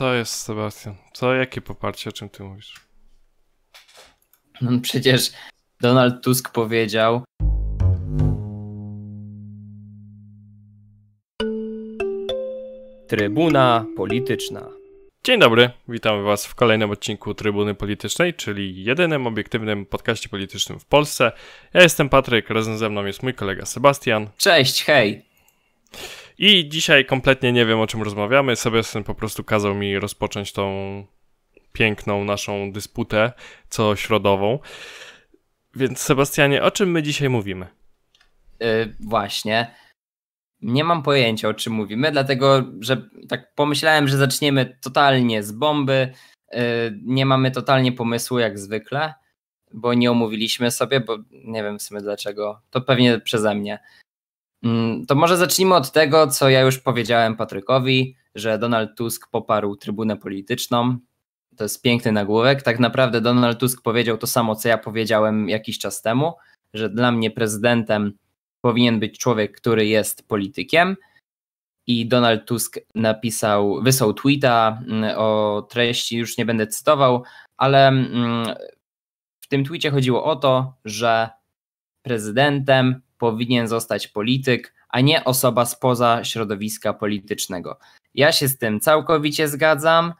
Co jest, Sebastian? Co, jakie poparcie, o czym ty mówisz? No przecież Donald Tusk powiedział. Trybuna polityczna. Dzień dobry, witamy Was w kolejnym odcinku Trybuny Politycznej, czyli jedynym obiektywnym podcaście politycznym w Polsce. Ja jestem Patryk, razem ze mną jest mój kolega Sebastian. Cześć, hej! I dzisiaj kompletnie nie wiem o czym rozmawiamy. Sebastian po prostu kazał mi rozpocząć tą piękną naszą dysputę co środową. Więc Sebastianie, o czym my dzisiaj mówimy? Yy, właśnie. Nie mam pojęcia o czym mówimy, dlatego że tak pomyślałem, że zaczniemy totalnie z bomby. Yy, nie mamy totalnie pomysłu jak zwykle, bo nie omówiliśmy sobie, bo nie wiem w sumie dlaczego. To pewnie przeze mnie. Yy, to może zacznijmy od tego, co ja już powiedziałem Patrykowi, że Donald Tusk poparł trybunę polityczną. To jest piękny nagłówek. Tak naprawdę Donald Tusk powiedział to samo, co ja powiedziałem jakiś czas temu, że dla mnie prezydentem powinien być człowiek, który jest politykiem. I Donald Tusk napisał, wysłał tweeta mm, o treści, już nie będę cytował, ale mm, w tym tweetie chodziło o to, że prezydentem powinien zostać polityk, a nie osoba spoza środowiska politycznego. Ja się z tym całkowicie zgadzam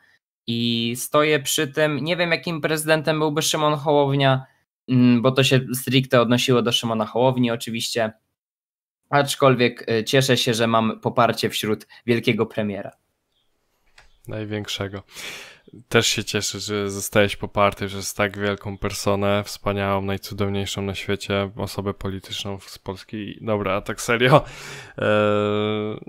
i stoję przy tym. Nie wiem, jakim prezydentem byłby Szymon Hołownia, mm, bo to się stricte odnosiło do Szymona Hołowni, oczywiście. Aczkolwiek y, cieszę się, że mam poparcie wśród wielkiego premiera. Największego. Też się cieszę, że zostałeś poparty przez tak wielką personę, wspaniałą, najcudowniejszą na świecie osobę polityczną z Polski. Dobra, a tak serio. Eee,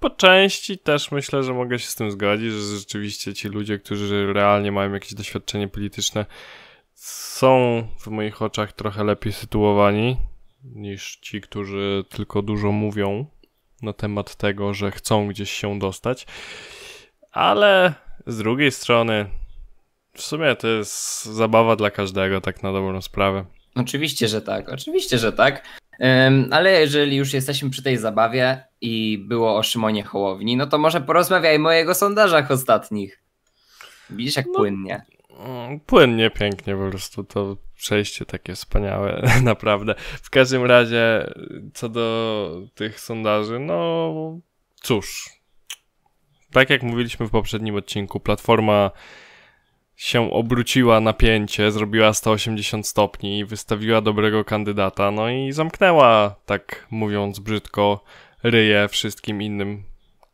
po części też myślę, że mogę się z tym zgodzić, że rzeczywiście ci ludzie, którzy realnie mają jakieś doświadczenie polityczne, są w moich oczach trochę lepiej sytuowani niż ci, którzy tylko dużo mówią na temat tego, że chcą gdzieś się dostać. Ale z drugiej strony, w sumie to jest zabawa dla każdego, tak na dobrą sprawę. Oczywiście, że tak, oczywiście, że tak. Ale jeżeli już jesteśmy przy tej zabawie i było o Szymonie Hołowni, no to może porozmawiajmy o jego sondażach ostatnich. Widzisz, jak no, płynnie. Mm, płynnie, pięknie po prostu to przejście takie wspaniałe, naprawdę. W każdym razie, co do tych sondaży, no cóż. Tak jak mówiliśmy w poprzednim odcinku, Platforma się obróciła napięcie, zrobiła 180 stopni, wystawiła dobrego kandydata, no i zamknęła, tak mówiąc brzydko, ryje wszystkim innym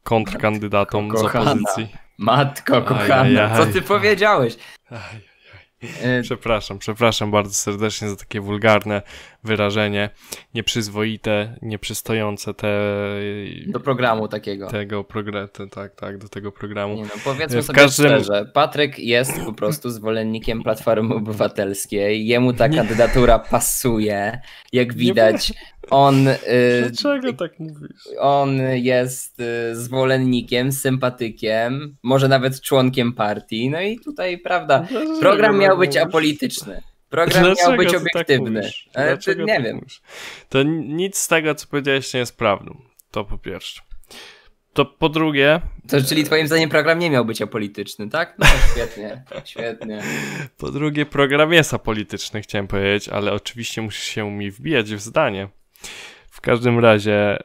kontrkandydatom Matko z opozycji. Kochana. Matko kochana, co ty powiedziałeś? E, przepraszam, przepraszam bardzo serdecznie za takie wulgarne wyrażenie, nieprzyzwoite, nieprzystojące te... Do programu takiego. Tego programu, tak, tak, do tego programu. Nie no, powiedzmy w sobie każdym... szczerze, Patryk jest po prostu zwolennikiem Platformy Obywatelskiej, jemu ta kandydatura pasuje, jak widać. On. Y, Dlaczego tak mówisz? On jest y, zwolennikiem, sympatykiem, może nawet członkiem partii. No i tutaj, prawda, Dlaczego program miał być apolityczny. Program Dlaczego miał być tak obiektywny. Tak nie tak wiem. Mówisz? To nic z tego, co powiedziałeś, nie jest prawdą. To po pierwsze. To po drugie. To czyli twoim zdaniem program nie miał być apolityczny, tak? No świetnie, świetnie. Po drugie, program jest apolityczny, chciałem powiedzieć, ale oczywiście musisz się mi wbijać w zdanie. W każdym razie,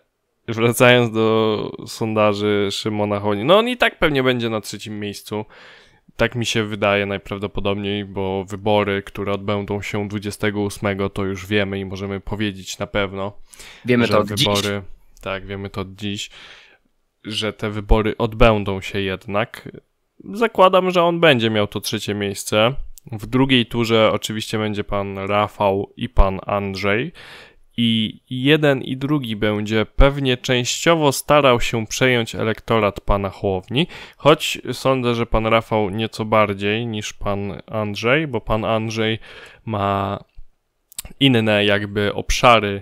wracając do sondaży Szymona Honi, no on i tak pewnie będzie na trzecim miejscu. Tak mi się wydaje najprawdopodobniej, bo wybory, które odbędą się 28, to już wiemy i możemy powiedzieć na pewno. Wiemy to od wybory, dziś. Tak, wiemy to od dziś, że te wybory odbędą się jednak. Zakładam, że on będzie miał to trzecie miejsce. W drugiej turze oczywiście będzie pan Rafał i pan Andrzej i jeden i drugi będzie pewnie częściowo starał się przejąć elektorat pana Chłowni, choć sądzę, że pan Rafał nieco bardziej niż pan Andrzej, bo pan Andrzej ma inne jakby obszary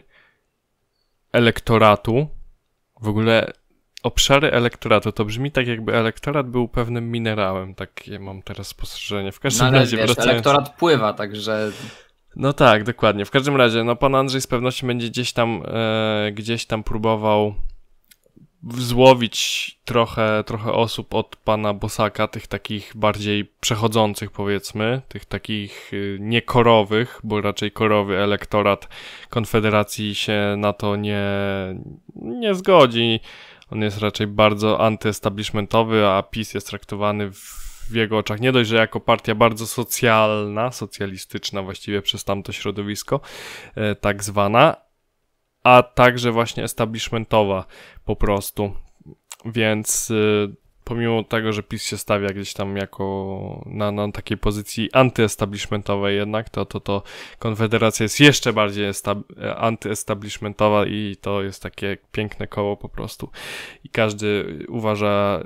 elektoratu. W ogóle obszary elektoratu to brzmi tak, jakby elektorat był pewnym minerałem. Takie mam teraz spostrzeżenie. W każdym no, razie wiesz, wracając... elektorat pływa, także no tak, dokładnie. W każdym razie, no pan Andrzej z pewnością będzie gdzieś tam, e, gdzieś tam próbował złowić trochę, trochę osób od pana Bosaka, tych takich bardziej przechodzących powiedzmy, tych takich y, niekorowych, bo raczej korowy elektorat Konfederacji się na to nie, nie zgodzi. On jest raczej bardzo antyestablishmentowy, a PiS jest traktowany w w jego oczach nie dość, że jako partia bardzo socjalna, socjalistyczna właściwie przez tamto środowisko, e, tak zwana, a także właśnie establishmentowa po prostu. Więc y, pomimo tego, że PiS się stawia gdzieś tam jako na, na takiej pozycji antyestablishmentowej jednak, to, to, to Konfederacja jest jeszcze bardziej antyestablishmentowa i to jest takie piękne koło po prostu. I każdy uważa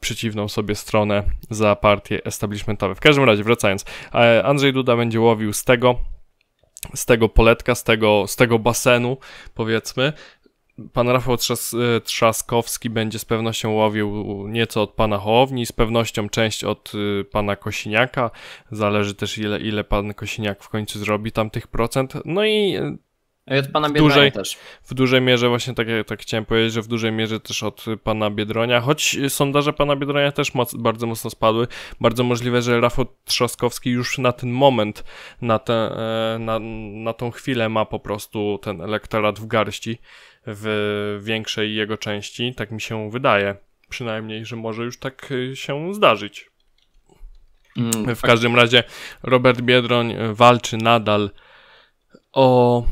przeciwną sobie stronę za partie establishmentowe. W każdym razie, wracając, Andrzej Duda będzie łowił z tego, z tego poletka, z tego, z tego basenu, powiedzmy. Pan Rafał Trzas e, Trzaskowski będzie z pewnością łowił nieco od pana Hołowni, z pewnością część od y, pana Kosiniaka. Zależy też ile, ile pan Kosiniak w końcu zrobi tam tych procent. No i i od pana Biedronia dużej, też. W dużej mierze, właśnie tak, tak chciałem powiedzieć, że w dużej mierze też od pana Biedronia, choć sondaże pana Biedronia też moc, bardzo mocno spadły. Bardzo możliwe, że Rafał Trzaskowski już na ten moment, na, te, e, na, na tą chwilę ma po prostu ten elektorat w garści w większej jego części, tak mi się wydaje. Przynajmniej, że może już tak się zdarzyć. Mm, w każdym razie Robert Biedroń walczy nadal o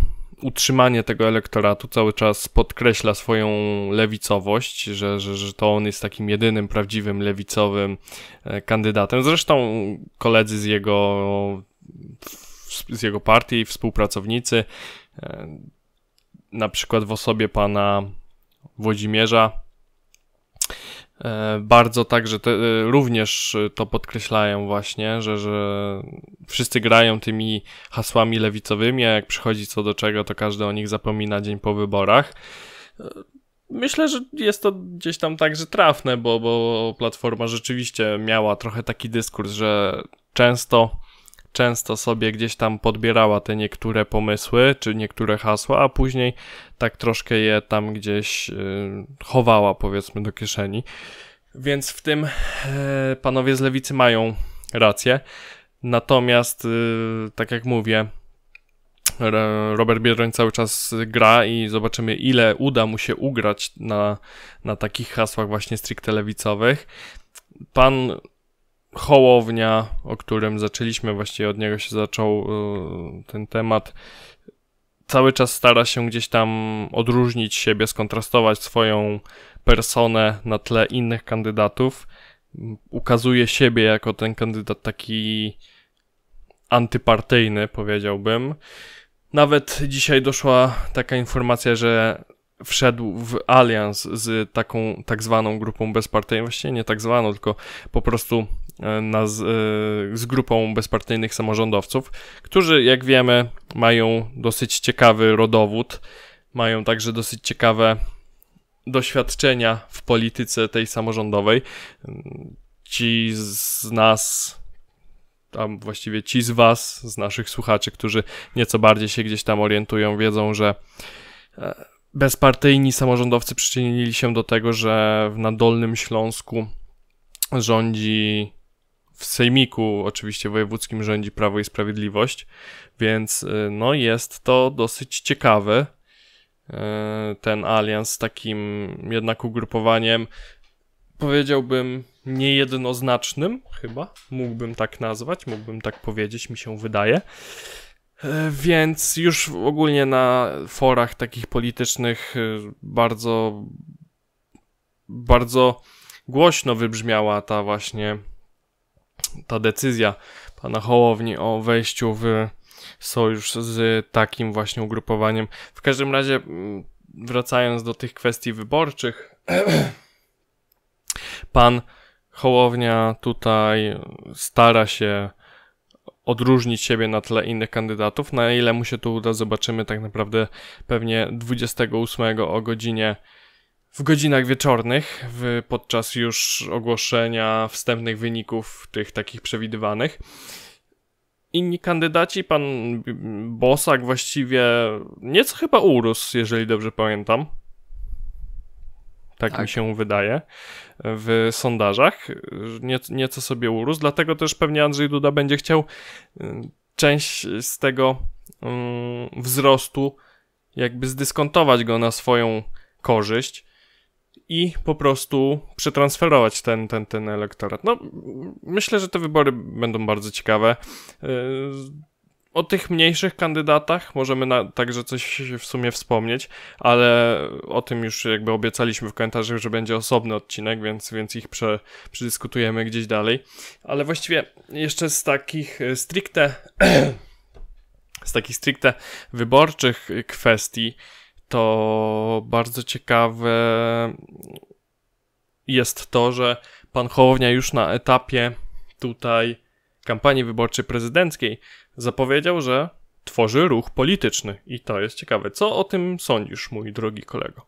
utrzymanie tego elektoratu cały czas podkreśla swoją lewicowość, że, że, że to on jest takim jedynym prawdziwym lewicowym e, kandydatem. Zresztą koledzy z jego, z jego partii, współpracownicy, e, na przykład w osobie pana Włodzimierza, E, bardzo także te, e, również to podkreślają właśnie, że, że wszyscy grają tymi hasłami lewicowymi, a jak przychodzi co do czego, to każdy o nich zapomina dzień po wyborach. E, myślę, że jest to gdzieś tam także trafne, bo, bo Platforma rzeczywiście miała trochę taki dyskurs, że często często sobie gdzieś tam podbierała te niektóre pomysły, czy niektóre hasła, a później tak troszkę je tam gdzieś yy, chowała, powiedzmy, do kieszeni. Więc w tym yy, panowie z lewicy mają rację. Natomiast, yy, tak jak mówię, Robert Biedroń cały czas gra i zobaczymy, ile uda mu się ugrać na, na takich hasłach właśnie stricte lewicowych. Pan Hołownia, o którym zaczęliśmy, właściwie od niego się zaczął y, ten temat, cały czas stara się gdzieś tam odróżnić siebie, skontrastować swoją personę na tle innych kandydatów. Ukazuje siebie jako ten kandydat taki antypartyjny, powiedziałbym. Nawet dzisiaj doszła taka informacja, że wszedł w alians z taką tak zwaną grupą bezpartyjną, właściwie nie tak zwaną, tylko po prostu e, na, z, e, z grupą bezpartyjnych samorządowców, którzy, jak wiemy, mają dosyć ciekawy rodowód, mają także dosyć ciekawe doświadczenia w polityce tej samorządowej. Ci z nas, a właściwie ci z Was, z naszych słuchaczy, którzy nieco bardziej się gdzieś tam orientują, wiedzą, że e, bezpartyjni samorządowcy przyczynili się do tego, że na Dolnym Śląsku rządzi w Sejmiku, oczywiście wojewódzkim, rządzi Prawo i Sprawiedliwość, więc y, no jest to dosyć ciekawe. Y, ten alians z takim jednak ugrupowaniem, powiedziałbym, niejednoznacznym, chyba mógłbym tak nazwać, mógłbym tak powiedzieć, mi się wydaje. E, więc już ogólnie na forach takich politycznych e, bardzo, bardzo głośno wybrzmiała ta właśnie ta decyzja pana Hołowni o wejściu w sojusz z takim właśnie ugrupowaniem. W każdym razie, wracając do tych kwestii wyborczych, pan Hołownia tutaj stara się odróżnić siebie na tle innych kandydatów. Na ile mu się to uda, zobaczymy tak naprawdę pewnie 28 o godzinie w godzinach wieczornych, w, podczas już ogłoszenia wstępnych wyników tych takich przewidywanych. Inni kandydaci, pan Bosak właściwie nieco chyba urósł, jeżeli dobrze pamiętam. Tak, tak, mi się wydaje, w sondażach. Nie, nieco sobie urósł, dlatego też pewnie Andrzej Duda będzie chciał y, część z tego um, wzrostu jakby zdyskontować go na swoją korzyść i po prostu przetransferować ten, ten, ten elektorat. No, myślę, że te wybory będą bardzo ciekawe. O tych mniejszych kandydatach możemy na, także coś w sumie wspomnieć, ale o tym już jakby obiecaliśmy w komentarzach, że będzie osobny odcinek, więc, więc ich prze, przedyskutujemy gdzieś dalej. Ale właściwie jeszcze z takich e, stricte z takich stricte wyborczych kwestii to bardzo ciekawe jest to, że pan Hołownia już na etapie tutaj kampanii wyborczej prezydenckiej zapowiedział, że tworzy ruch polityczny. I to jest ciekawe. Co o tym sądzisz, mój drogi kolego?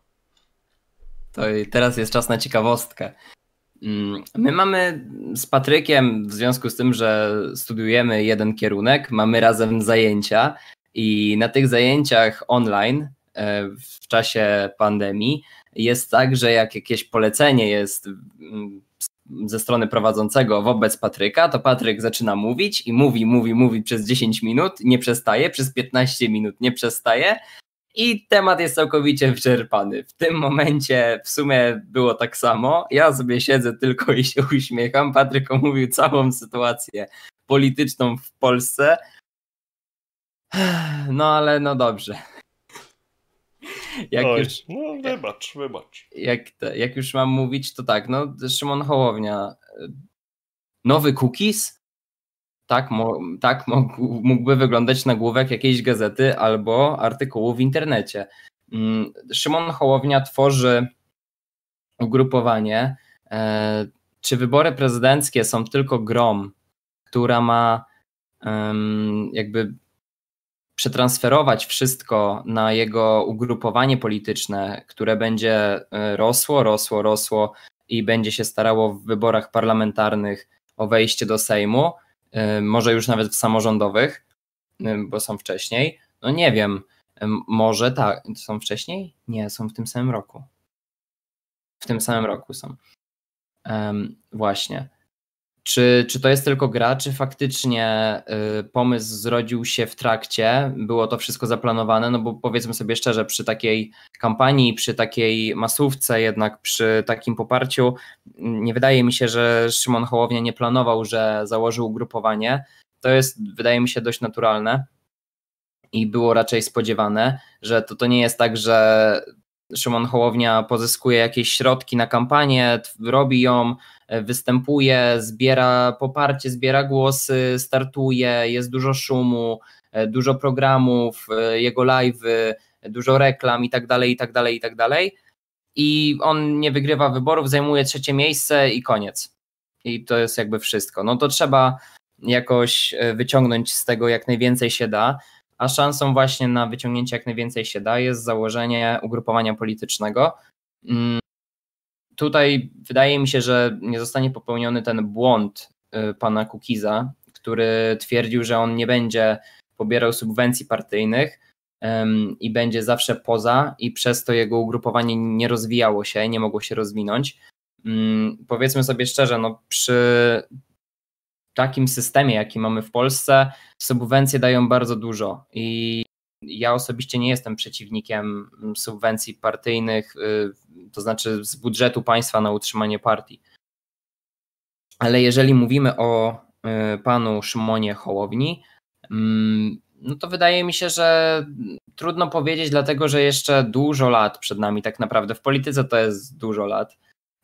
To teraz jest czas na ciekawostkę. Mm, my mamy z Patrykiem, w związku z tym, że studiujemy jeden kierunek, mamy razem zajęcia i na tych zajęciach online e, w czasie pandemii jest tak, że jak jakieś polecenie jest mm, ze strony prowadzącego wobec Patryka, to Patryk zaczyna mówić i mówi, mówi, mówi przez 10 minut, nie przestaje, przez 15 minut nie przestaje i temat jest całkowicie wyczerpany. W tym momencie w sumie było tak samo. Ja sobie siedzę tylko i się uśmiecham. Patryk omówił całą sytuację polityczną w Polsce. No ale no dobrze. Jak Oj, już, no wybacz, wybacz. Jak, jak już mam mówić, to tak, no Szymon Hołownia, nowy cookies? Tak, mo, tak mógł, mógłby wyglądać nagłówek jakiejś gazety albo artykułu w internecie. Mm, Szymon Hołownia tworzy ugrupowanie. E, czy wybory prezydenckie są tylko grom, która ma jakby przetransferować wszystko na jego ugrupowanie polityczne, które będzie e, rosło, rosło, rosło i będzie się starało w wyborach parlamentarnych o wejście do Sejmu, e, może już nawet w samorządowych, e, bo są wcześniej. No nie wiem, może tak, są wcześniej? Nie, są w tym samym roku. W tym samym roku są. Um, właśnie. Czy, czy to jest tylko gra, czy faktycznie y, pomysł zrodził się w trakcie? Było to wszystko zaplanowane? No bo powiedzmy sobie szczerze, przy takiej kampanii, przy takiej masówce, jednak przy takim poparciu, nie wydaje mi się, że Szymon Hołownia nie planował, że założył ugrupowanie. To jest, wydaje mi się, dość naturalne i było raczej spodziewane, że to, to nie jest tak, że Szymon Hołownia pozyskuje jakieś środki na kampanię, robi ją, występuje, zbiera poparcie, zbiera głosy, startuje, jest dużo szumu, e, dużo programów, e, jego live'y, dużo reklam i tak dalej, i tak dalej, i tak dalej. I on nie wygrywa wyborów, zajmuje trzecie miejsce i koniec. I to jest jakby wszystko. No to trzeba jakoś wyciągnąć z tego jak najwięcej się da a szansą właśnie na wyciągnięcie jak najwięcej się da jest założenie ugrupowania politycznego. Tutaj wydaje mi się, że nie zostanie popełniony ten błąd y, pana Kukiza, który twierdził, że on nie będzie pobierał subwencji partyjnych i będzie zawsze poza i przez to jego ugrupowanie nie rozwijało się, nie mogło się rozwinąć. Mm, powiedzmy sobie szczerze, no przy takim systemie, jaki mamy w Polsce, subwencje dają bardzo dużo i ja osobiście nie jestem przeciwnikiem subwencji partyjnych, y, to znaczy z budżetu państwa na utrzymanie partii. Ale jeżeli mówimy o y, panu Szymonie Hołowni, mm, no to wydaje mi się, że trudno powiedzieć, dlatego że jeszcze dużo lat przed nami, tak naprawdę w polityce to jest dużo lat.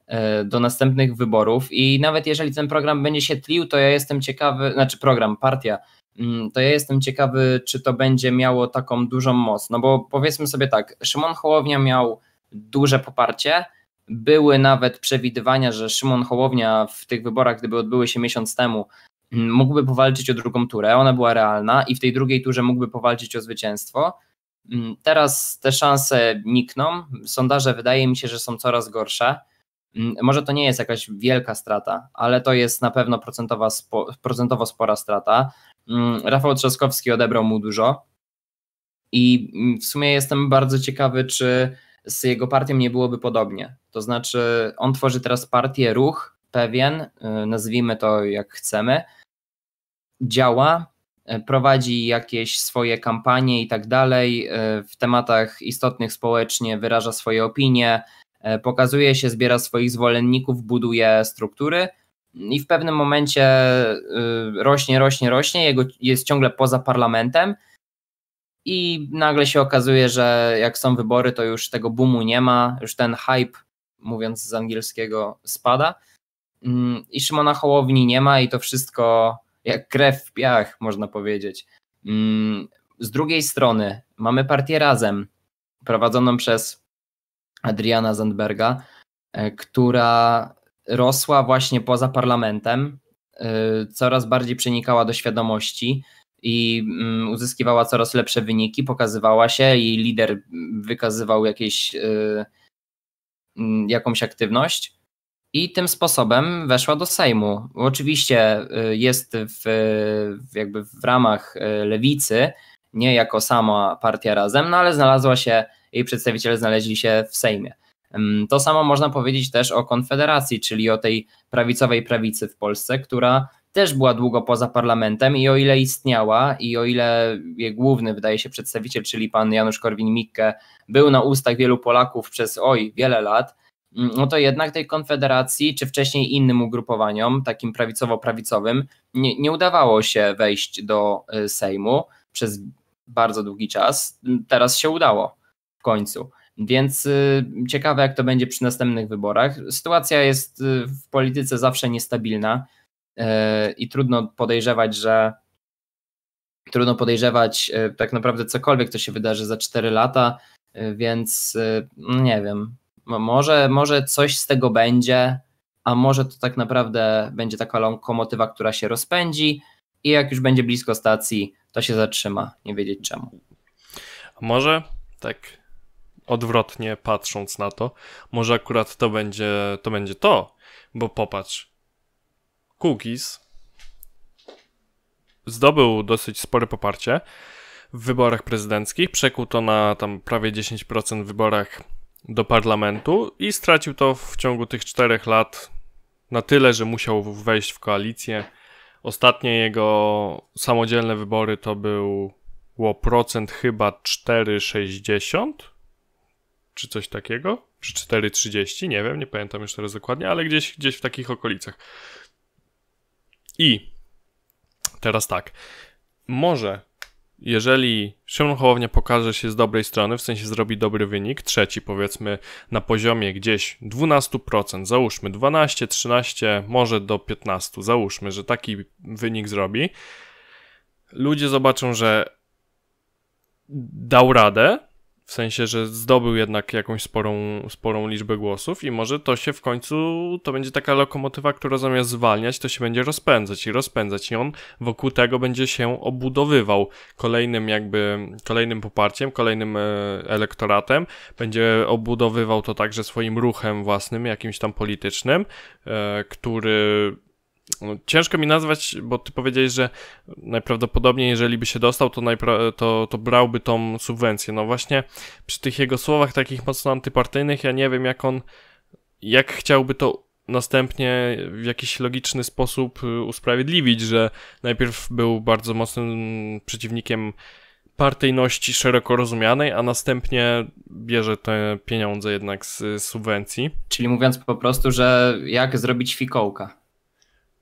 E, do następnych wyborów i nawet jeżeli ten program będzie się tlił, to ja jestem ciekawy, znaczy program, partia, to ja jestem ciekawy, czy to będzie miało taką dużą moc. No bo powiedzmy sobie tak, Szymon Hołownia miał duże poparcie, były nawet przewidywania, że Szymon Hołownia w tych wyborach, gdyby odbyły się miesiąc temu, mm, mógłby powalczyć o drugą turę, ona była realna i w tej drugiej turze mógłby powalczyć o zwycięstwo. Mm, teraz te szanse nikną, sondaże wydaje mi się, że są coraz gorsze. Mm, może to nie jest jakaś wielka strata, ale to jest na pewno procentowa, procentowo spora strata. Mm, Rafał Trzaskowski odebrał mu dużo. I mm, w sumie jestem bardzo ciekawy, czy z jego partią nie byłoby podobnie. To znaczy, on tworzy teraz partię, ruch pewien, y, nazwijmy to jak chcemy, działa, y, prowadzi jakieś swoje kampanie i tak dalej, y, w tematach istotnych społecznie wyraża swoje opinie, pokazuje się, zbiera swoich zwolenników, buduje struktury i w pewnym momencie rośnie, rośnie, rośnie, jego jest ciągle poza parlamentem i nagle się okazuje, że jak są wybory, to już tego boomu nie ma, już ten hype, mówiąc z angielskiego, spada. Mm, I Szymona Hołowni nie ma, i to wszystko jak krew w piach, można powiedzieć. Mm, z drugiej strony mamy partię Razem, prowadzoną przez Adriana Zandberga, e, która rosła właśnie poza parlamentem, e, coraz bardziej przenikała do świadomości i mm, uzyskiwała coraz lepsze wyniki, pokazywała się i lider wykazywał jakieś, y, mm, jakąś aktywność. I tym sposobem weszła do Sejmu. Oczywiście y, jest w, jakby w ramach y, lewicy, nie jako sama partia razem, no ale znalazła się, jej przedstawiciele znaleźli się w Sejmie. To samo można powiedzieć też o Konfederacji, czyli o tej prawicowej prawicy w Polsce, która też była długo poza parlamentem i o ile istniała i o ile jej główny, wydaje się, przedstawiciel, czyli pan Janusz Korwin-Mikke, był na ustach wielu Polaków przez oj, wiele lat, mm, no to jednak tej konfederacji, czy wcześniej innym ugrupowaniom, takim prawicowo-prawicowym, nie, nie udawało się wejść do y, Sejmu przez bardzo długi czas. Teraz się udało w końcu. Więc y, ciekawe, jak to będzie przy następnych wyborach. Sytuacja jest y, w polityce zawsze niestabilna. E, i trudno podejrzewać, że trudno podejrzewać tak naprawdę cokolwiek, co się wydarzy za 4 lata, więc no nie wiem, może, może coś z tego będzie, a może to tak naprawdę będzie taka lokomotywa, która się rozpędzi i jak już będzie blisko stacji, to się zatrzyma, nie wiedzieć czemu. Może tak odwrotnie patrząc na to, może akurat to będzie to, będzie to. Bo popatrz, Cookies zdobył dosyć spore poparcie w wyborach prezydenckich, przekuł to na tam prawie 10% w wyborach do parlamentu i stracił to w ciągu tych czterech lat na tyle, że musiał wejść w koalicję. Ostatnie jego samodzielne wybory to było procent chyba 4,60 czy coś takiego, czy 4,30, nie wiem, nie pamiętam już teraz dokładnie, ale gdzieś, gdzieś w takich okolicach. I teraz tak, może jeżeli Szymon Hołownia pokaże się z dobrej strony, w sensie zrobi dobry wynik, trzeci powiedzmy na poziomie gdzieś 12%, załóżmy 12, 13, może do 15, załóżmy, że taki wynik zrobi, ludzie zobaczą, że dał radę, w sensie, że zdobył jednak jakąś sporą, sporą liczbę głosów i może to się w końcu, to będzie taka lokomotywa, która zamiast zwalniać, to się będzie rozpędzać i rozpędzać i on wokół tego będzie się obudowywał. Kolejnym jakby, kolejnym poparciem, kolejnym e, elektoratem, będzie obudowywał to także swoim ruchem własnym, jakimś tam politycznym, e, który no, ciężko mi nazwać, bo ty powiedziałeś, że najprawdopodobniej, jeżeli by się dostał, to, to, to brałby tą subwencję. No właśnie, przy tych jego słowach takich mocno antypartyjnych, ja nie wiem, jak on, jak chciałby to następnie w jakiś logiczny sposób y, usprawiedliwić, że najpierw był bardzo mocnym przeciwnikiem partyjności szeroko rozumianej, a następnie bierze te pieniądze jednak z subwencji. Czyli mówiąc po prostu, że jak zrobić fikołka.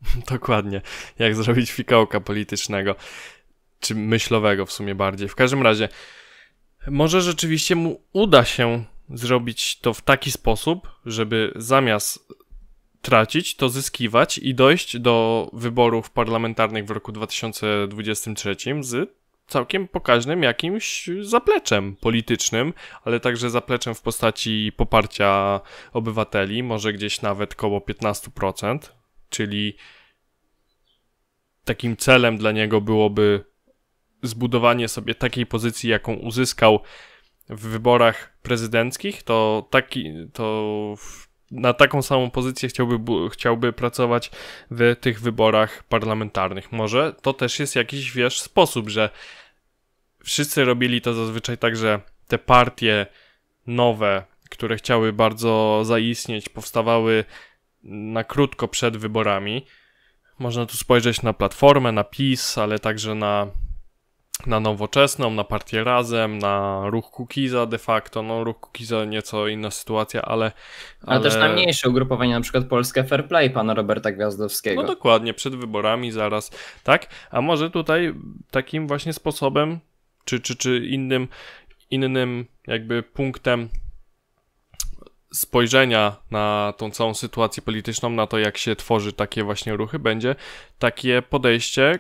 Dokładnie. Jak zrobić fikołka politycznego, czy myślowego w sumie bardziej. W każdym razie, może rzeczywiście mu uda się zrobić to w taki sposób, żeby zamiast tracić, to zyskiwać i dojść do wyborów parlamentarnych w roku 2023 z całkiem pokaźnym jakimś zapleczem politycznym, ale także zapleczem w postaci poparcia obywateli, może gdzieś nawet koło 15%, czyli takim celem dla niego byłoby zbudowanie sobie takiej pozycji, jaką uzyskał w wyborach prezydenckich, to taki, to na taką samą pozycję chciałby, chciałby pracować w tych wyborach parlamentarnych. Może to też jest jakiś, wiesz, sposób, że wszyscy robili to zazwyczaj tak, że te partie nowe, które chciały bardzo zaistnieć, powstawały na krótko przed wyborami. Można tu spojrzeć na Platformę, na PiS, ale także na, na Nowoczesną, na Partię Razem, na Ruch Kukiza de facto. No, Ruch Kukiza nieco inna sytuacja, ale... Ale, ale też na mniejsze ugrupowania, na przykład Polskie Fair Play pana Roberta Gwiazdowskiego. No dokładnie, przed wyborami zaraz, tak? A może tutaj takim właśnie sposobem, czy, czy, czy innym, innym jakby punktem spojrzenia na tą całą sytuację polityczną, na to, jak się tworzy takie właśnie ruchy, będzie takie podejście,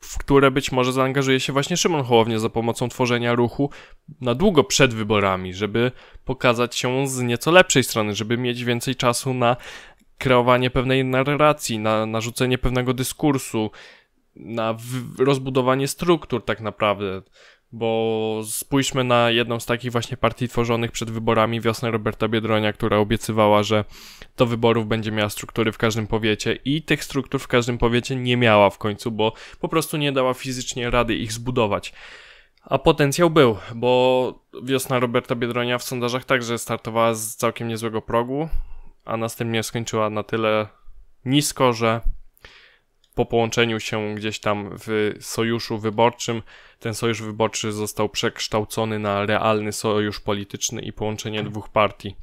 w które być może zaangażuje się właśnie Szymon Hołownia za pomocą tworzenia ruchu na długo przed wyborami, żeby pokazać się z nieco lepszej strony, żeby mieć więcej czasu na kreowanie pewnej narracji, na narzucenie pewnego dyskursu, na rozbudowanie struktur tak naprawdę. Bo spójrzmy na jedną z takich właśnie partii tworzonych przed wyborami wiosnę Roberta Biedronia, która obiecywała, że do wyborów będzie miała struktury w każdym powiecie i tych struktur w każdym powiecie nie miała w końcu, bo po prostu nie dała fizycznie rady ich zbudować. A potencjał był, bo wiosna Roberta Biedronia w sondażach także startowała z całkiem niezłego progu, a następnie skończyła na tyle nisko, że po połączeniu się gdzieś tam w sojuszu wyborczym, ten sojusz wyborczy został przekształcony na realny sojusz polityczny i połączenie dwóch partii.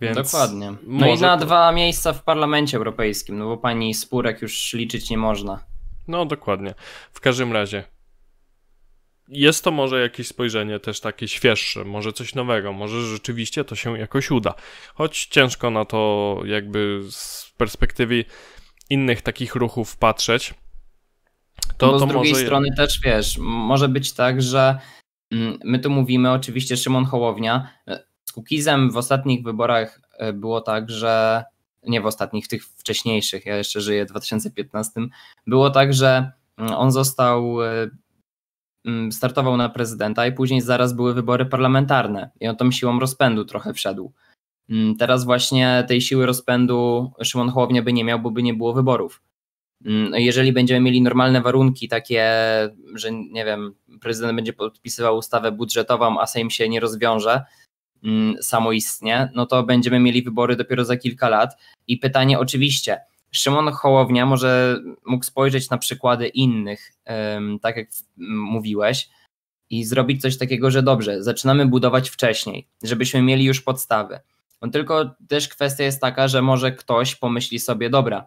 Więc Dokładnie. No i na to... dwa miejsca w Parlamencie Europejskim, no bo pani Spurek już liczyć nie można. No dokładnie. W każdym razie jest to może jakieś spojrzenie też takie świeższe, może coś nowego, może rzeczywiście to się jakoś uda. Choć ciężko na to jakby z perspektywy innych takich ruchów patrzeć, to, Bo z to drugiej może... strony też wiesz, może być tak, że mm, my tu mówimy oczywiście Szymon Hołownia. Z Kukizem w ostatnich wyborach e, było tak, że nie w ostatnich, tych wcześniejszych, ja jeszcze żyję w 2015, było tak, że mm, on został, e, mm, startował na prezydenta i później zaraz były wybory parlamentarne i on tą siłą rozpędu trochę wszedł. Teraz właśnie tej siły rozpędu Szymon Hołownia by nie miał, bo by nie było wyborów. No jeżeli będziemy mieli normalne warunki, takie, że nie wiem, prezydent będzie podpisywał ustawę budżetową, a Sejm się nie rozwiąże samoistnie, no to będziemy mieli wybory dopiero za kilka lat. I pytanie oczywiście, Szymon Hołownia może mógł spojrzeć na przykłady innych, tak jak mówiłeś, i zrobić coś takiego, że dobrze, zaczynamy budować wcześniej, żebyśmy mieli już podstawy. No tylko też kwestia jest taka, że może ktoś pomyśli sobie, dobra,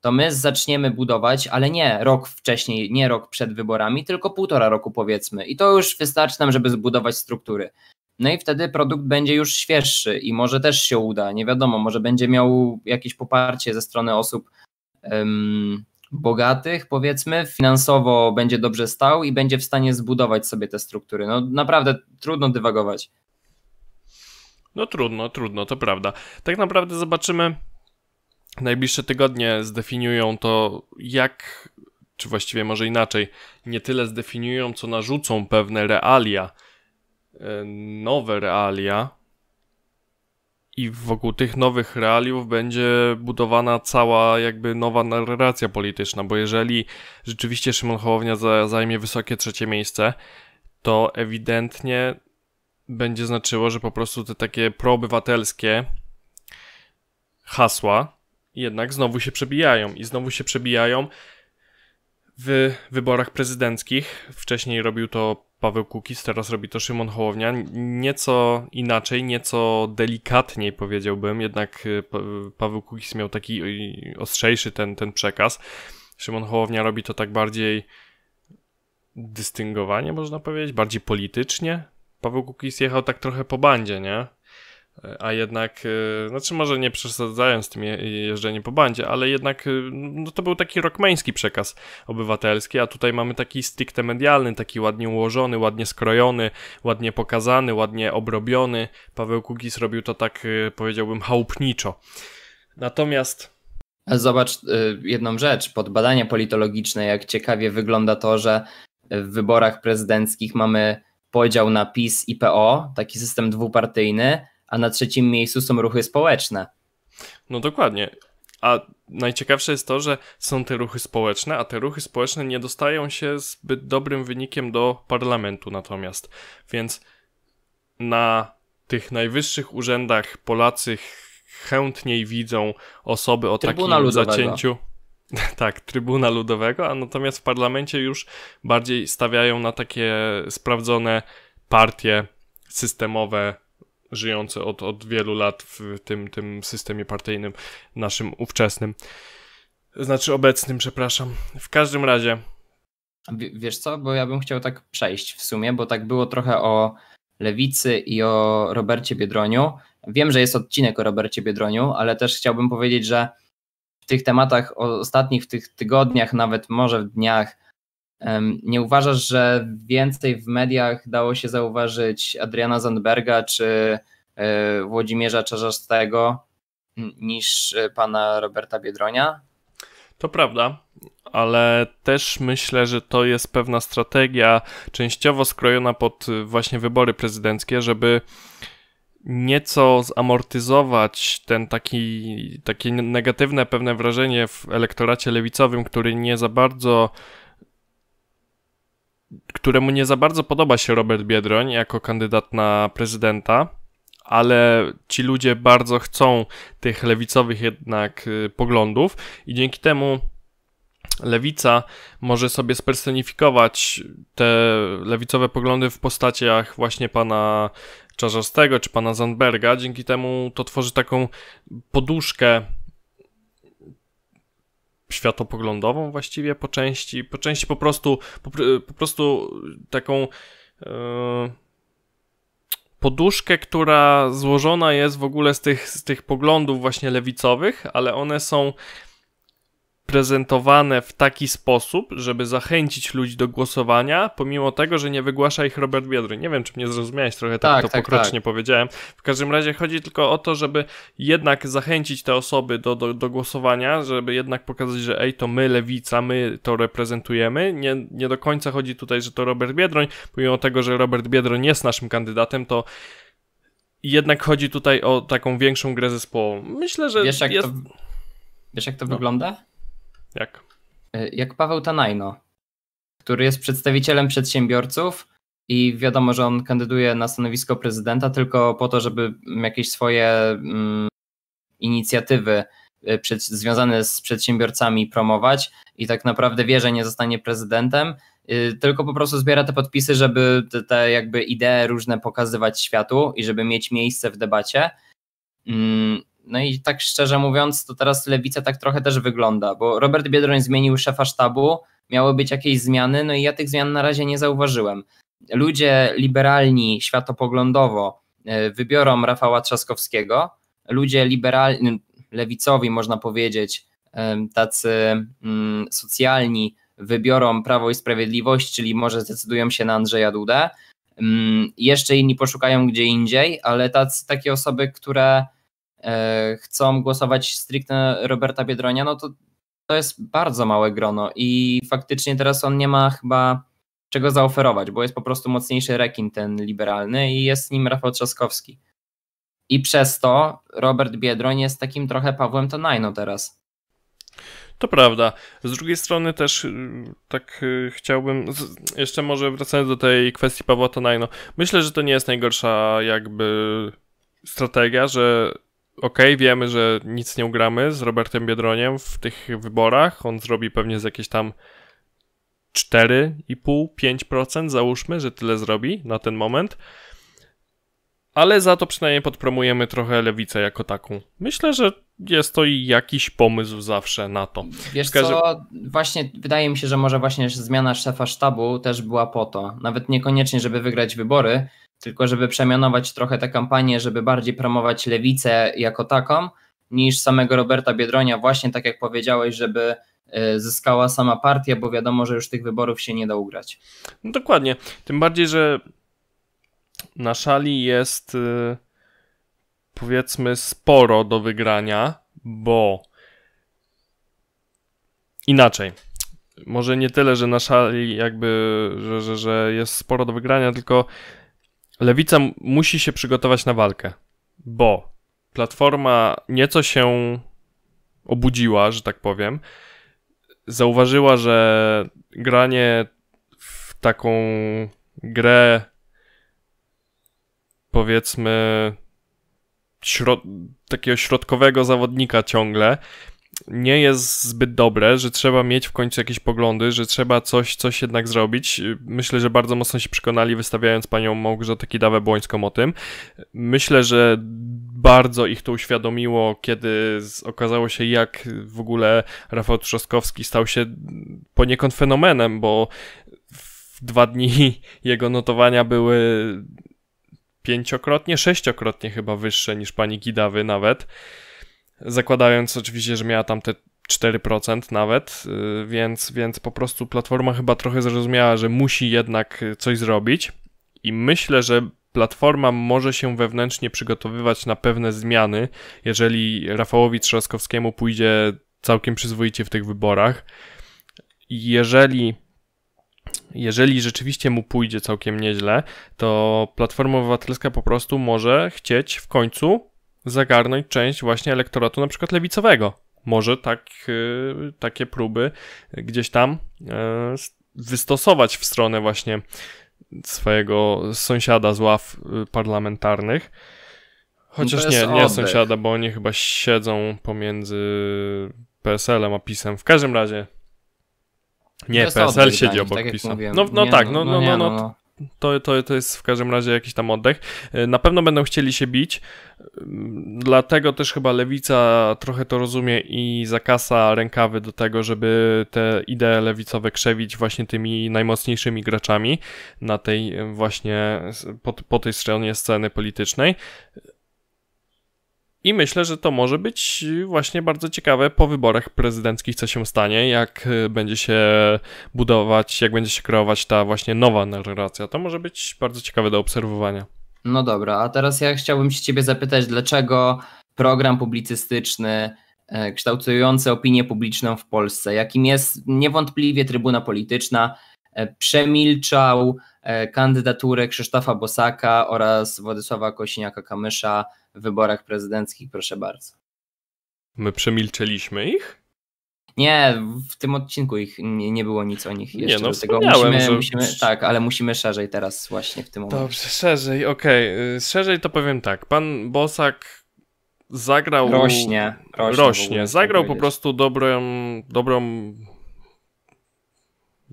to my zaczniemy budować, ale nie rok wcześniej, nie rok przed wyborami, tylko półtora roku powiedzmy. I to już wystarczy nam, żeby zbudować struktury. No i wtedy produkt będzie już świeższy i może też się uda, nie wiadomo, może będzie miał jakieś poparcie ze strony osób um, bogatych, powiedzmy, finansowo będzie dobrze stał i będzie w stanie zbudować sobie te struktury. No naprawdę trudno dywagować. No trudno, trudno, to prawda. Tak naprawdę zobaczymy. Najbliższe tygodnie zdefiniują to, jak, czy właściwie może inaczej, nie tyle zdefiniują, co narzucą pewne realia, e, nowe realia, i wokół tych nowych realiów będzie budowana cała jakby nowa narracja polityczna, bo jeżeli rzeczywiście Szymon Hołownia zajmie wysokie trzecie miejsce, to ewidentnie będzie znaczyło, że po prostu te takie proobywatelskie hasła jednak znowu się przebijają i znowu się przebijają w wyborach prezydenckich. Wcześniej robił to Paweł Kukiz, teraz robi to Szymon Hołownia. Nieco inaczej, nieco delikatniej powiedziałbym, jednak y, Paweł Kukiz miał taki y, ostrzejszy ten, ten przekaz. Szymon Hołownia robi to tak bardziej dystyngowanie, można powiedzieć, bardziej politycznie, Paweł Kukiz jechał tak trochę po bandzie, nie? A jednak, e, znaczy może nie przesadzając tym jeżdżeniem po bandzie, ale jednak e, no to był taki rockmański przekaz obywatelski, a tutaj mamy taki stricte medialny, taki ładnie ułożony, ładnie skrojony, ładnie pokazany, ładnie obrobiony. Paweł Kukiz robił to tak, e, powiedziałbym, chałupniczo. Natomiast... Zobacz jedną rzecz, pod badania politologiczne, jak ciekawie wygląda to, że w wyborach prezydenckich mamy podział na PiS i PO, taki system dwupartyjny, a na trzecim miejscu są ruchy społeczne. No dokładnie. A najciekawsze jest to, że są te ruchy społeczne, a te ruchy społeczne nie dostają się zbyt dobrym wynikiem do parlamentu natomiast. Więc na tych najwyższych urzędach Polacy chętniej widzą osoby o Trybuna takim Ludowego. zacięciu. Tak, Trybuna Ludowego, a natomiast w parlamencie już bardziej stawiają na takie sprawdzone partie systemowe, żyjące od, od wielu lat w tym, tym systemie partyjnym naszym ówczesnym. Znaczy obecnym, przepraszam. W każdym razie. W- Wiesz co, bo ja bym chciał tak przejść w sumie, bo tak było trochę o Lewicy i o Robercie Biedroniu. Wiem, że jest odcinek o Robercie Biedroniu, ale też chciałbym powiedzieć, że tych tematach ostatnich, w tych tygodniach, nawet może w dniach, nie uważasz, że więcej w mediach dało się zauważyć Adriana Zandberga czy e, Włodzimierza Czarzastego niż e, pana Roberta Biedronia? To prawda, ale też myślę, że to jest pewna strategia częściowo skrojona pod właśnie wybory prezydenckie, żeby nieco zamortyzować ten taki, takie negatywne pewne wrażenie w elektoracie lewicowym, który nie za bardzo któremu nie za bardzo podoba się Robert Biedroń jako kandydat na prezydenta, ale ci ludzie bardzo chcą tych lewicowych jednak y, poglądów i dzięki temu lewica może sobie spersonifikować te lewicowe poglądy w postaciach właśnie pana Czarzastego czy pana Zandberga. Dzięki temu to tworzy taką poduszkę światopoglądową właściwie po części, po części po prostu po, po prostu taką e, poduszkę, która złożona jest w ogóle z tych, z tych poglądów właśnie lewicowych, ale one są prezentowane w taki sposób, żeby zachęcić ludzi do głosowania, pomimo tego, że nie wygłasza ich Robert Biedroń. Nie wiem, czy mnie zrozumiałeś, trochę tak, Tak, to tak, pokrocznie tak. powiedziałem. W każdym razie chodzi tylko o to, żeby jednak zachęcić te osoby do, do, do głosowania, żeby jednak pokazać, że ej, to my, lewica, my to reprezentujemy. Nie, nie do końca chodzi tutaj, że to Robert Biedroń, pomimo tego, że Robert Biedroń jest naszym kandydatem, to jednak chodzi tutaj o taką większą grę zespołową. Myślę, że Wiesz, jak jest... to, wiesz, jak to No. wygląda? Jak? Y, Jak Paweł Tanajno, który jest przedstawicielem przedsiębiorców i wiadomo, że on kandyduje na stanowisko prezydenta tylko po to, żeby jakieś swoje mm, inicjatywy y, przed, związane z przedsiębiorcami promować i tak naprawdę wie, że nie zostanie prezydentem, y, tylko po prostu zbiera te podpisy, żeby te, te jakby idee różne pokazywać światu i żeby mieć miejsce w debacie. Mm, No i tak szczerze mówiąc, to teraz lewica tak trochę też wygląda, bo Robert Biedroń zmienił szefa sztabu, miały być jakieś zmiany, no i ja tych zmian na razie nie zauważyłem. Ludzie liberalni światopoglądowo e, wybiorą Rafała Trzaskowskiego, ludzie liberalni, lewicowi można powiedzieć, em, tacy mm, socjalni wybiorą Prawo i Sprawiedliwość, czyli może zdecydują się na Andrzeja Dudę. Mm, Jeszcze inni poszukają gdzie indziej, ale tacy, takie osoby, które e, chcą głosować stricte Roberta Biedronia, no to to jest bardzo małe grono i faktycznie teraz on nie ma chyba czego zaoferować, bo jest po prostu mocniejszy rekin ten liberalny i jest nim Rafał Trzaskowski. I przez to Robert Biedroń jest takim trochę Pawłem Tonajno teraz. To prawda. Z drugiej strony też y, tak y, chciałbym, jeszcze może wracając do tej kwestii Pawła Tonajno, myślę, że to nie jest najgorsza jakby strategia, że okej, wiemy, że nic nie ugramy z Robertem Biedroniem w tych wyborach, on zrobi pewnie z jakieś tam 4,5-5%, załóżmy, że tyle zrobi na ten moment. Ale za to przynajmniej podpromujemy trochę lewicę jako taką. Myślę, że jest to jakiś pomysł zawsze na to. Wiesz co, właśnie wydaje mi się, że może właśnie zmiana szefa sztabu też była po to. Nawet niekoniecznie, żeby wygrać wybory, tylko żeby przemianować trochę tę kampanię, żeby bardziej promować lewicę jako taką, niż samego Roberta Biedronia, właśnie tak jak powiedziałeś, żeby y, zyskała sama partia, bo wiadomo, że już tych wyborów się nie da ugrać. No dokładnie. Tym bardziej, że na szali jest y, powiedzmy sporo do wygrania, bo inaczej. Może nie tyle, że na szali jakby, że, że, że jest sporo do wygrania, tylko lewica musi się przygotować na walkę, bo platforma nieco się obudziła, że tak powiem. Zauważyła, że granie w taką grę powiedzmy takiego środkowego zawodnika ciągle nie jest zbyt dobre, że trzeba mieć w końcu jakieś poglądy, że trzeba coś, coś jednak zrobić. Myślę, że bardzo mocno się przekonali, wystawiając panią Małgorzatę Kidawę-Błońską o tym. Myślę, że bardzo ich to uświadomiło, kiedy okazało się, jak w ogóle Rafał Trzaskowski stał się poniekąd fenomenem, bo w dwa dni jego notowania były pięciokrotnie, sześciokrotnie chyba wyższe niż pani Kidawy nawet. Zakładając oczywiście, że miała tam te 4% nawet, y, więc, więc po prostu platforma chyba trochę zrozumiała, że musi jednak coś zrobić i myślę, że platforma może się wewnętrznie przygotowywać na pewne zmiany, jeżeli Rafałowi Trzaskowskiemu pójdzie całkiem przyzwoicie w tych wyborach. Jeżeli jeżeli rzeczywiście mu pójdzie całkiem nieźle, to Platforma Obywatelska po prostu może chcieć w końcu zagarnąć część właśnie elektoratu na przykład lewicowego. Może tak, y, takie próby gdzieś tam y, wystosować w stronę właśnie swojego sąsiada z ław y, parlamentarnych. Chociaż nie, nie sąsiada, bo oni chyba siedzą pomiędzy PSL-em a PiSem. W każdym razie nie, PSL siedzi obok tak PiSu. No, no nie, tak, no, no, no, no, no. To, to, to jest w każdym razie jakiś tam oddech. Na pewno będą chcieli się bić, dlatego też chyba lewica trochę to rozumie i zakasa rękawy do tego, żeby te idee lewicowe krzewić właśnie tymi najmocniejszymi graczami na tej właśnie, po, po tej stronie sceny politycznej. I myślę, że to może być właśnie bardzo ciekawe po wyborach prezydenckich, co się stanie, jak y, będzie się budować, jak będzie się kreować ta właśnie nowa narracja. To może być bardzo ciekawe do obserwowania. No dobra, a teraz ja chciałbym się ciebie zapytać, dlaczego program publicystyczny e, kształtujący opinię publiczną w Polsce, jakim jest niewątpliwie Trybuna Polityczna, e, przemilczał e, kandydaturę Krzysztofa Bosaka oraz Władysława Kosiniaka-Kamysza wyborach prezydenckich, proszę bardzo. My przemilczeliśmy ich? Nie, w tym odcinku ich nie, nie było nic o nich jeszcze. Nie, no tego musimy, że... musimy, tak, ale musimy szerzej teraz właśnie w tym momencie. Dobrze, szerzej, okej. Okay. Szerzej to powiem tak. Pan Bosak zagrał... Rośnie. Rośnie. rośnie. Zagrał po prostu dobrą, dobrą...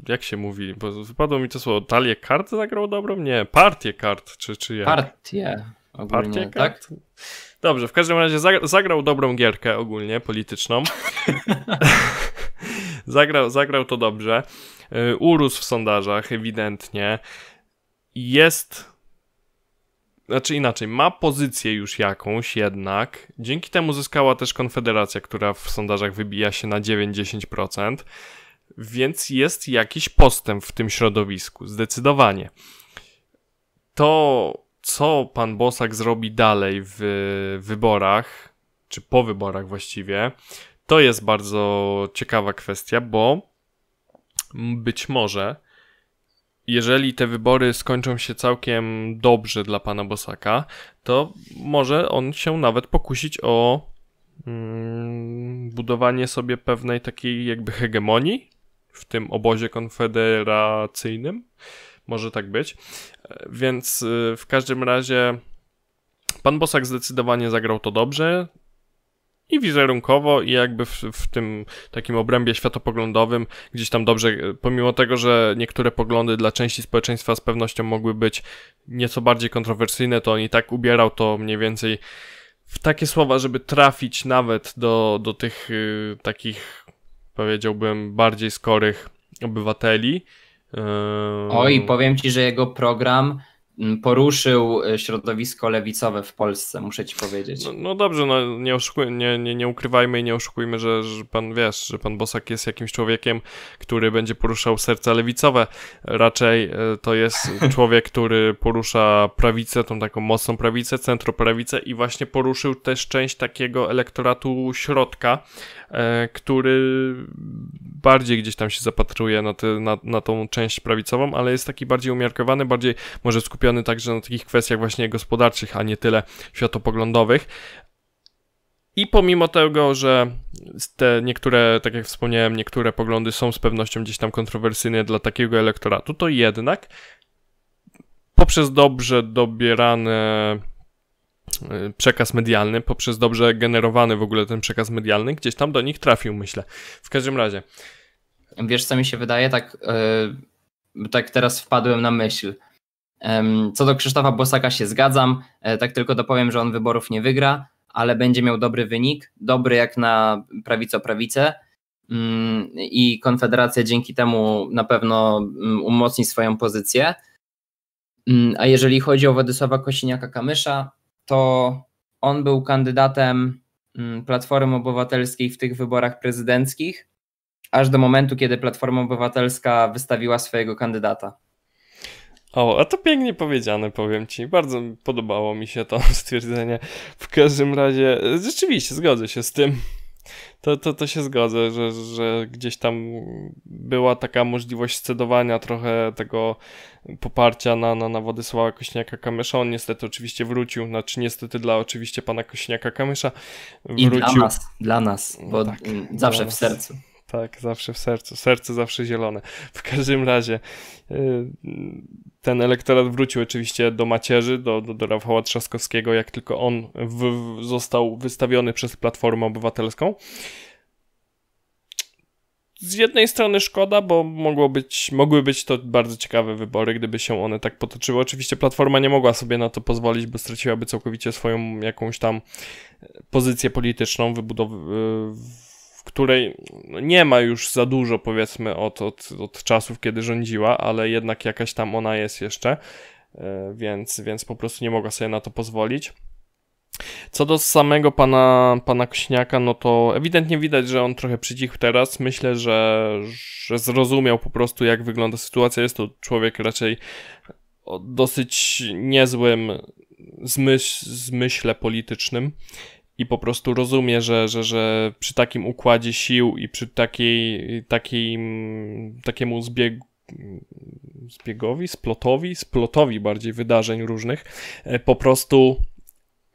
Jak się mówi? Bo wypadło mi to słowo. Talię kart zagrał dobrą? Nie, partię kart, czy, czy jak? Partię. Ogólnie, Partię tak? Dobrze, w każdym razie zagrał dobrą gierkę ogólnie polityczną. zagrał, zagrał to dobrze. Y, urósł w sondażach ewidentnie. Jest znaczy inaczej, ma pozycję już jakąś jednak. Dzięki temu zyskała też Konfederacja, która w sondażach wybija się na 9-10%, więc jest jakiś postęp w tym środowisku, zdecydowanie. To co pan Bosak zrobi dalej w wyborach, czy po wyborach właściwie, to jest bardzo ciekawa kwestia, bo być może, jeżeli te wybory skończą się całkiem dobrze dla pana Bosaka, to może on się nawet pokusić o mm, budowanie sobie pewnej takiej jakby hegemonii w tym obozie konfederacyjnym. Może tak być. Więc y, w każdym razie pan Bosak zdecydowanie zagrał to dobrze i wizerunkowo, i jakby w, w, tym takim obrębie światopoglądowym gdzieś tam dobrze, pomimo tego, że niektóre poglądy dla części społeczeństwa z pewnością mogły być nieco bardziej kontrowersyjne, to on i tak ubierał to mniej więcej w takie słowa, żeby trafić nawet do, do tych y, takich, powiedziałbym, bardziej skorych obywateli. Oj, powiem ci, że jego program poruszył e, środowisko lewicowe w Polsce, muszę ci powiedzieć. No, no dobrze, no nie, oszukuj, nie, nie, nie ukrywajmy i nie oszukujmy, że, że pan wiesz, że pan Bosak jest jakimś człowiekiem, który będzie poruszał serca lewicowe. Raczej e, to jest człowiek, który porusza prawicę, tą taką mocną prawicę, centroprawicę i właśnie poruszył też część takiego elektoratu środka, E, który bardziej gdzieś tam się zapatruje na, na, na tą część prawicową, ale jest taki bardziej umiarkowany, bardziej może skupiony także na takich kwestiach właśnie gospodarczych, a nie tyle światopoglądowych. I pomimo tego, że te niektóre, tak jak wspomniałem, niektóre poglądy są z pewnością gdzieś tam kontrowersyjne dla takiego elektoratu, to jednak poprzez dobrze dobierane przekaz medialny, poprzez dobrze generowany w ogóle ten przekaz medialny, gdzieś tam do nich trafił, myślę. W każdym razie. Wiesz, co mi się wydaje? Tak, yy, tak teraz wpadłem na myśl. Co do Krzysztofa Bosaka się zgadzam, e, tak tylko dopowiem, że on wyborów nie wygra, ale będzie miał dobry wynik, dobry jak na prawico-prawicę mm, i Konfederacja dzięki temu na pewno mm, umocni swoją pozycję. Mm, a jeżeli chodzi o Władysława Kosiniaka-Kamysza, to on był kandydatem Platformy Obywatelskiej w tych wyborach prezydenckich, aż do momentu, kiedy Platforma Obywatelska wystawiła swojego kandydata. O, a to pięknie powiedziane, powiem ci. Bardzo podobało mi się to stwierdzenie. W każdym razie, rzeczywiście, zgodzę się z tym. To, to, to się zgodzę, że, że gdzieś tam była taka możliwość scedowania trochę tego poparcia na, na, na Władysława Kośniaka-Kamysza. On niestety oczywiście wrócił, znaczy niestety dla oczywiście pana Kośniaka-Kamysza wrócił. I dla nas, dla nas, bo no tak, zawsze w sercu. Tak, zawsze w sercu. Serce zawsze zielone. W każdym razie y, ten elektorat wrócił oczywiście do macierzy, do, do, do Rafała Trzaskowskiego, jak tylko on w, został wystawiony przez Platformę Obywatelską. Z jednej strony szkoda, bo mogło być, mogły być to bardzo ciekawe wybory, gdyby się one tak potoczyły. Oczywiście Platforma nie mogła sobie na to pozwolić, bo straciłaby całkowicie swoją jakąś tam pozycję polityczną, wybudowaną której nie ma już za dużo, powiedzmy, od, od, od czasów, kiedy rządziła, ale jednak jakaś tam ona jest jeszcze, e, więc, więc po prostu nie mogła sobie na to pozwolić. Co do samego pana, pana Kośniaka, no to ewidentnie widać, że on trochę przycichł teraz. Myślę, że, że zrozumiał po prostu, jak wygląda sytuacja. Jest to człowiek raczej o dosyć niezłym zmyśle zmyśle politycznym i po prostu rozumie, że, że, że przy takim układzie sił i przy takiej, takim, takiemu zbiegu, zbiegowi, splotowi, splotowi bardziej wydarzeń różnych, e, po prostu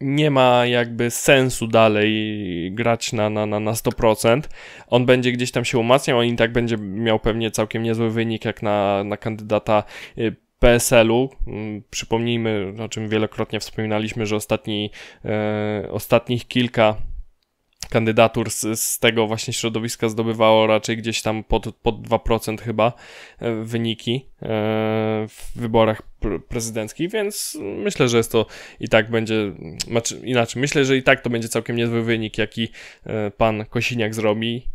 nie ma jakby sensu dalej grać na, na, na, na 100%. On będzie gdzieś tam się umacniał, on i tak będzie miał pewnie całkiem niezły wynik jak na, na kandydata e, PSL-u. Mm, przypomnijmy, o czym wielokrotnie wspominaliśmy, że ostatni, e, ostatnich kilka kandydatur z, z, tego właśnie środowiska zdobywało raczej gdzieś tam pod, pod 2% chyba e, wyniki e, w wyborach prezydenckich, więc myślę, że jest to i tak będzie, znaczy inaczej, myślę, że i tak to będzie całkiem niezły wynik, jaki e, pan Kosiniak zrobi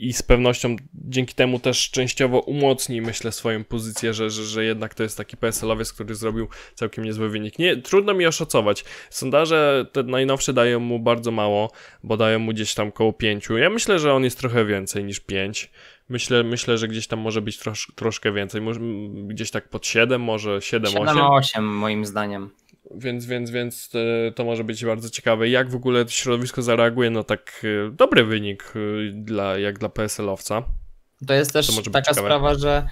i z pewnością dzięki temu też częściowo umocni, myślę, swoją pozycję, że, że, że jednak to jest taki PSL-owiec, który zrobił całkiem niezły wynik. Nie, trudno mi oszacować. Sondaże te najnowsze dają mu bardzo mało, bo dają mu gdzieś tam koło 5. Ja myślę, że on jest trochę więcej niż 5. Myślę, myślę, że gdzieś tam może być trosz, troszkę więcej, może gdzieś tak pod 7, może 7-8. 7-8 moim zdaniem. Więc, więc, więc e, to może być bardzo ciekawe. Jak w ogóle środowisko zareaguje no tak e, dobry wynik e, dla, jak dla PSL-owca. To jest też to taka sprawa, że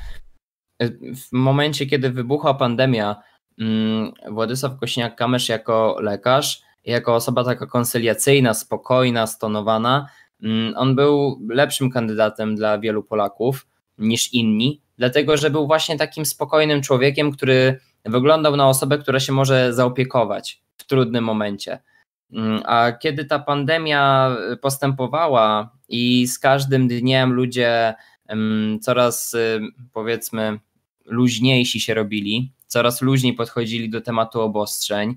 w momencie, kiedy wybuchła pandemia, mm, Władysław Kośniak-Kamysz jako lekarz, jako osoba taka konsyliacyjna, spokojna, stonowana, mm, on był lepszym kandydatem dla wielu Polaków niż inni, dlatego że był właśnie takim spokojnym człowiekiem, który wyglądał na osobę, która się może zaopiekować w trudnym momencie. Mm, a kiedy ta pandemia postępowała i z każdym dniem ludzie coraz powiedzmy luźniejsi się robili, coraz luźniej podchodzili do tematu obostrzeń,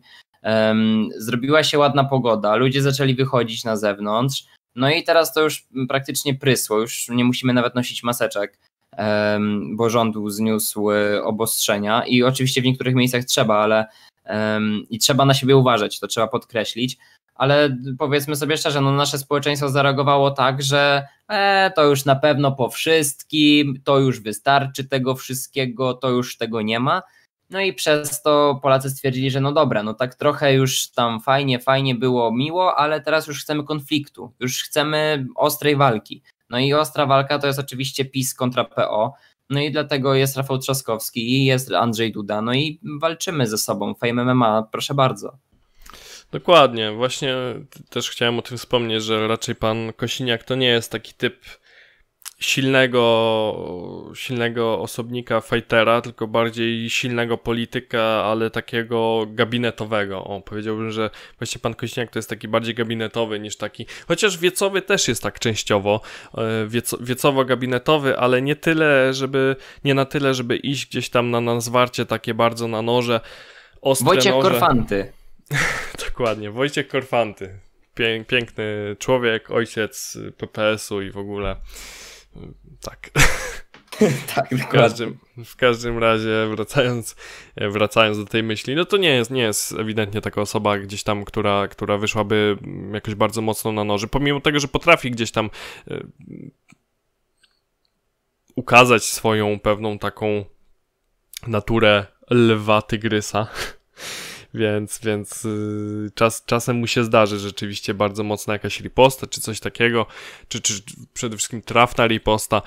zrobiła się ładna pogoda, ludzie zaczęli wychodzić na zewnątrz, no i teraz to już praktycznie prysło, już nie musimy nawet nosić maseczek bo rząd zniósł obostrzenia i oczywiście w niektórych miejscach trzeba, ale i trzeba na siebie uważać, to trzeba podkreślić, ale powiedzmy sobie szczerze, no nasze społeczeństwo zareagowało tak, że e, to już na pewno po wszystkim, to już wystarczy tego wszystkiego, to już tego nie ma. No i przez to Polacy stwierdzili, że no dobra, no tak trochę już tam fajnie, fajnie było, miło, ale teraz już chcemy konfliktu, już chcemy ostrej walki. No i ostra walka to jest oczywiście PiS kontra PO. No i dlatego jest Rafał Trzaskowski i jest Andrzej Duda. No i walczymy ze sobą. Fame MMA, proszę bardzo. Dokładnie. Właśnie też chciałem o tym wspomnieć, że raczej pan Kosiniak to nie jest taki typ silnego, silnego osobnika, fightera, tylko bardziej silnego polityka, ale takiego gabinetowego. O, powiedziałbym, że właśnie pan Koźniak to jest taki bardziej gabinetowy niż taki, chociaż wiecowy też jest tak częściowo, e, wieco, wiecowo-gabinetowy, ale nie tyle, żeby, nie na tyle, żeby iść gdzieś tam na, na zwarcie takie bardzo na noże, ostre Wojciech noże. Korfanty. Dokładnie, Wojciech Korfanty. Piękny człowiek, ojciec PPS-u i w ogóle tak. tak, w każdym, w każdym razie, wracając, wracając do tej myśli, no to nie jest, nie jest ewidentnie taka osoba gdzieś tam, która, która wyszłaby jakoś bardzo mocno na noży, pomimo tego, że potrafi gdzieś tam y, ukazać swoją pewną taką naturę lwa tygrysa więc, więc yy, czas, czasem mu się zdarzy rzeczywiście bardzo mocna jakaś riposta, czy coś takiego, czy, czy przede wszystkim trafna riposta,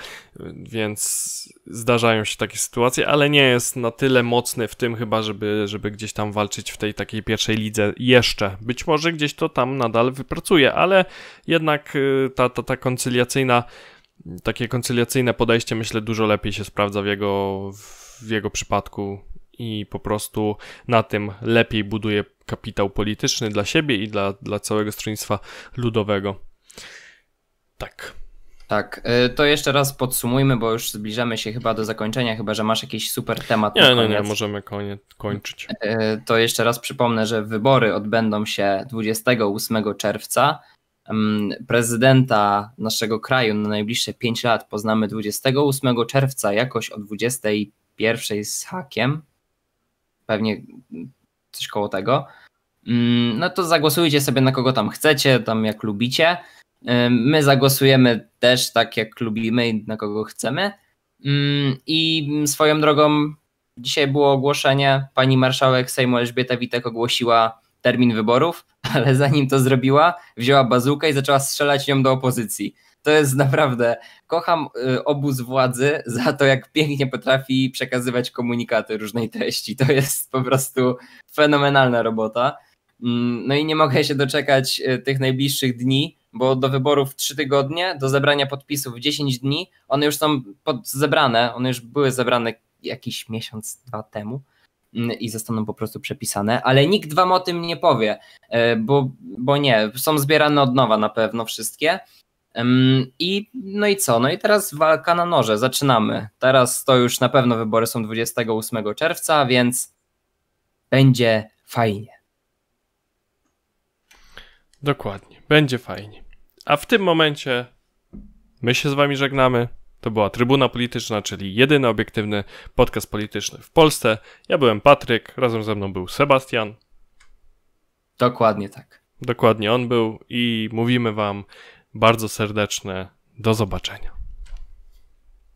więc zdarzają się takie sytuacje, ale nie jest na tyle mocny w tym chyba, żeby, żeby gdzieś tam walczyć w tej takiej pierwszej lidze jeszcze. Być może gdzieś to tam nadal wypracuje, ale jednak yy, ta, ta, ta koncyliacyjna takie koncyliacyjne podejście myślę dużo lepiej się sprawdza w jego, w jego przypadku i po prostu na tym lepiej buduje kapitał polityczny dla siebie i dla, dla całego stronnictwa ludowego. Tak. Tak, y, to jeszcze raz podsumujmy, bo już zbliżamy się chyba do zakończenia, chyba że masz jakiś super temat. Nie, no nie, możemy konie, kończyć. Y, to jeszcze raz przypomnę, że wybory odbędą się 28 czerwca. Prezydenta naszego kraju na najbliższe 5 lat poznamy 28 czerwca, jakoś o 21 z hakiem pewnie coś koło tego. Mm, no to zagłosujcie sobie na kogo tam chcecie, tam jak lubicie. My zagłosujemy też tak jak lubimy i na kogo chcemy. Mm, I swoją drogą dzisiaj było ogłoszenie, pani marszałek Sejmu Elżbieta Witek ogłosiła termin wyborów, ale zanim to zrobiła, wzięła bazukę i zaczęła strzelać nią do opozycji to jest naprawdę, kocham y, obóz władzy za to, jak pięknie potrafi przekazywać komunikaty różnej treści. To jest po prostu fenomenalna robota. Mm, no i nie mogę się doczekać y, tych najbliższych dni, bo do wyborów 3 tygodnie, do zebrania podpisów 10 dni. One już są pod zebrane, one już były zebrane jakiś miesiąc, dwa temu mm, i zostaną po prostu przepisane, ale nikt wam o tym nie powie, y, bo, bo nie, są zbierane od nowa na pewno wszystkie i no i co? No i teraz walka na noże, zaczynamy. Teraz to już na pewno wybory są 28 czerwca, więc będzie fajnie. Dokładnie, będzie fajnie. A w tym momencie my się z wami żegnamy. To była Trybuna Polityczna, czyli jedyny obiektywny podcast polityczny w Polsce. Ja byłem Patryk, razem ze mną był Sebastian. Dokładnie tak. Dokładnie on był i mówimy wam bardzo serdeczne do zobaczenia.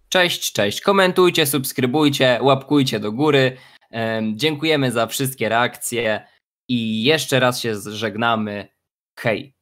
Cześć, cześć. Komentujcie, subskrybujcie, łapkujcie do góry. Dziękujemy za wszystkie reakcje i jeszcze raz się żegnamy. Hej.